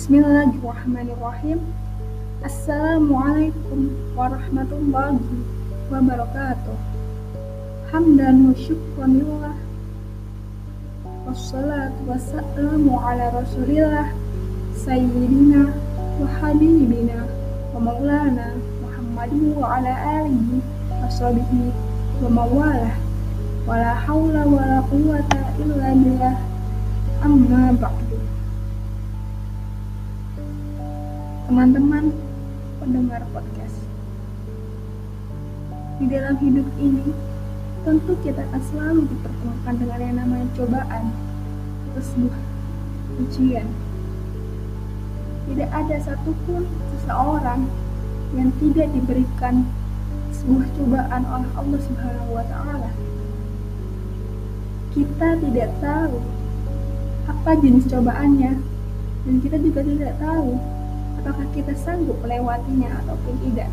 Bismillahirrahmanirrahim. Assalamualaikum warahmatullahi wabarakatuh. Hamdan wa syukran lillah. Wassalatu wassalamu ala rasulillah Sayyidina wa habibina wa maulana Muhammadin wa ala alihi wa sahbihi wa mawalah Wala hawla wala quwata illa billah Amma ba'du Teman-teman pendengar podcast Di dalam hidup ini tentu kita akan selalu dipertemukan dengan yang namanya cobaan atau sebuah ujian. Tidak ada satupun seseorang yang tidak diberikan sebuah cobaan oleh Allah Subhanahu wa taala. Kita tidak tahu apa jenis cobaannya dan kita juga tidak tahu apakah kita sanggup melewatinya ataupun tidak.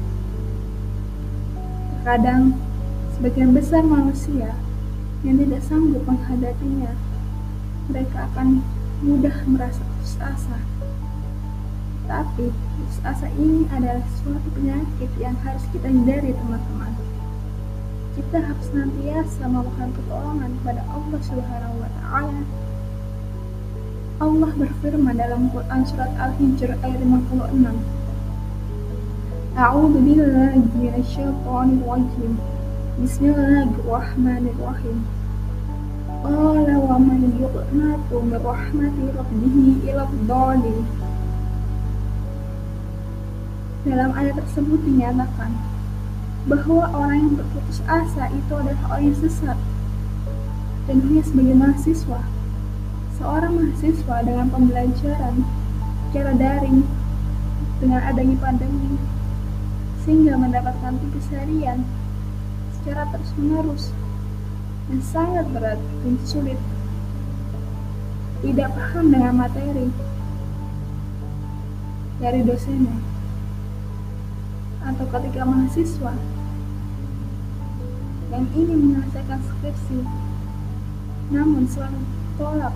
Terkadang Sebagian besar manusia yang tidak sanggup menghadapinya, mereka akan mudah merasa putus asa. Tapi putus asa ini adalah suatu penyakit yang harus kita hindari teman-teman. Kita harus senantiasa memohon pertolongan kepada Allah Subhanahu wa taala. Allah berfirman dalam Quran surat Al-Hijr ayat 56. A'udzu billahi minasyaitonir rajim. Bismillahirrahmanirrahim. Qala wa man yuqnatu min rahmati rabbih ila dhalin. Dalam ayat tersebut dinyatakan bahwa orang yang berputus asa itu adalah orang yang sesat. Dan hanya sebagai mahasiswa, seorang mahasiswa dengan pembelajaran secara daring dengan adanya pandemi sehingga mendapatkan tugas harian secara terus-menerus dan sangat berat dan sulit. Tidak paham dengan materi dari dosennya atau ketika mahasiswa yang ingin menyelesaikan skripsi namun selalu tolak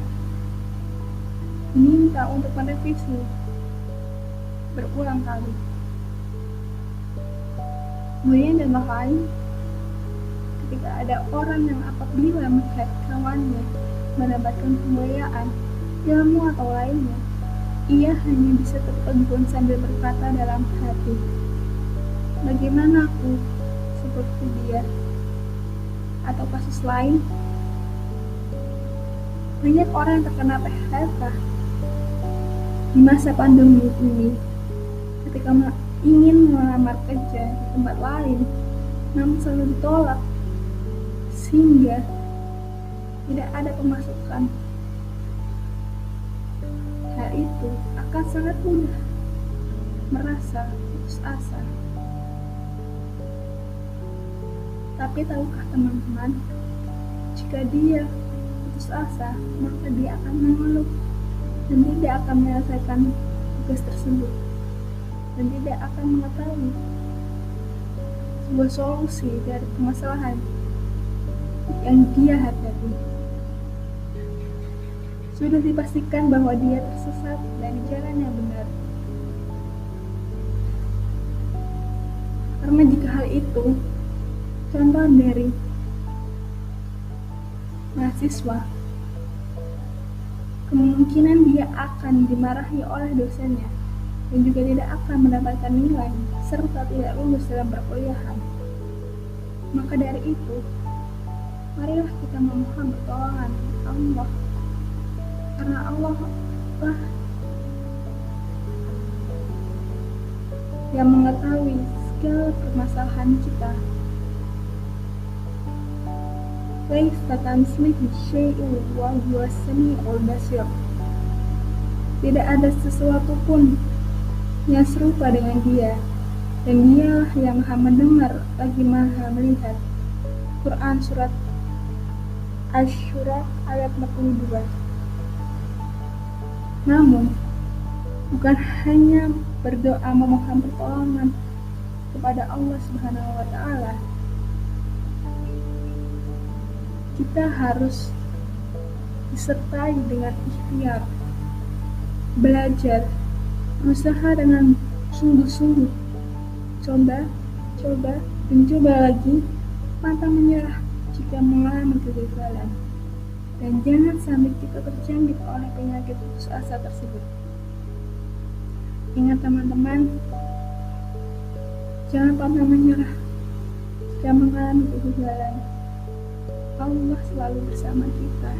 minta untuk merevisi berulang kali. Kemudian dan lain ketika ada orang yang apabila melihat kawannya mendapatkan kemuliaan, ilmu atau lainnya, ia hanya bisa tertegun sambil berkata dalam hati, bagaimana aku seperti dia? Atau kasus lain, banyak orang yang terkena PHK di masa pandemi ini ketika ingin melamar kerja di tempat lain namun selalu ditolak sehingga tidak ada pemasukan. Hal itu akan sangat mudah merasa putus asa. Tapi tahukah teman-teman, jika dia putus asa, maka dia akan mengeluh dan tidak akan menyelesaikan tugas tersebut dan tidak akan mengetahui sebuah solusi dari permasalahan yang dia hadapi. Sudah dipastikan bahwa dia tersesat dari jalan yang benar. Karena jika hal itu, contoh dari mahasiswa, kemungkinan dia akan dimarahi oleh dosennya dan juga tidak akan mendapatkan nilai serta tidak lulus dalam perkuliahan. Maka dari itu, marilah kita memohon pertolongan Allah karena Allah lah yang mengetahui segala permasalahan kita Kamitslihi syai'un wa huwa samiul basir Tidak ada sesuatu pun yang serupa dengan dia dan dialah yang maha mendengar lagi maha melihat Quran surat Asyura ayat 42. Namun, bukan hanya berdoa memohon pertolongan kepada Allah Subhanahu wa taala. Kita harus disertai dengan ikhtiar, belajar berusaha dengan sungguh-sungguh. Coba, coba, dan coba lagi, pantang menyerah jika mengalami kegagalan. Dan jangan sampai kita terjangkit oleh penyakit putus asa tersebut. Ingat teman-teman, jangan pantang menyerah jika mengalami kegagalan. Allah selalu bersama kita.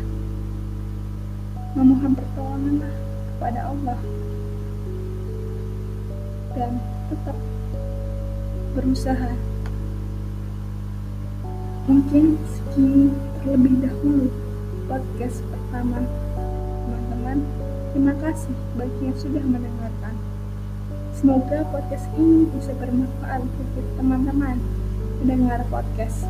Memohon pertolonganlah kepada Allah dan tetap berusaha. Mungkin sekian terlebih dahulu podcast pertama teman-teman. Terima kasih bagi yang sudah mendengarkan. Semoga podcast ini bisa bermanfaat bagi teman-teman mendengar podcast.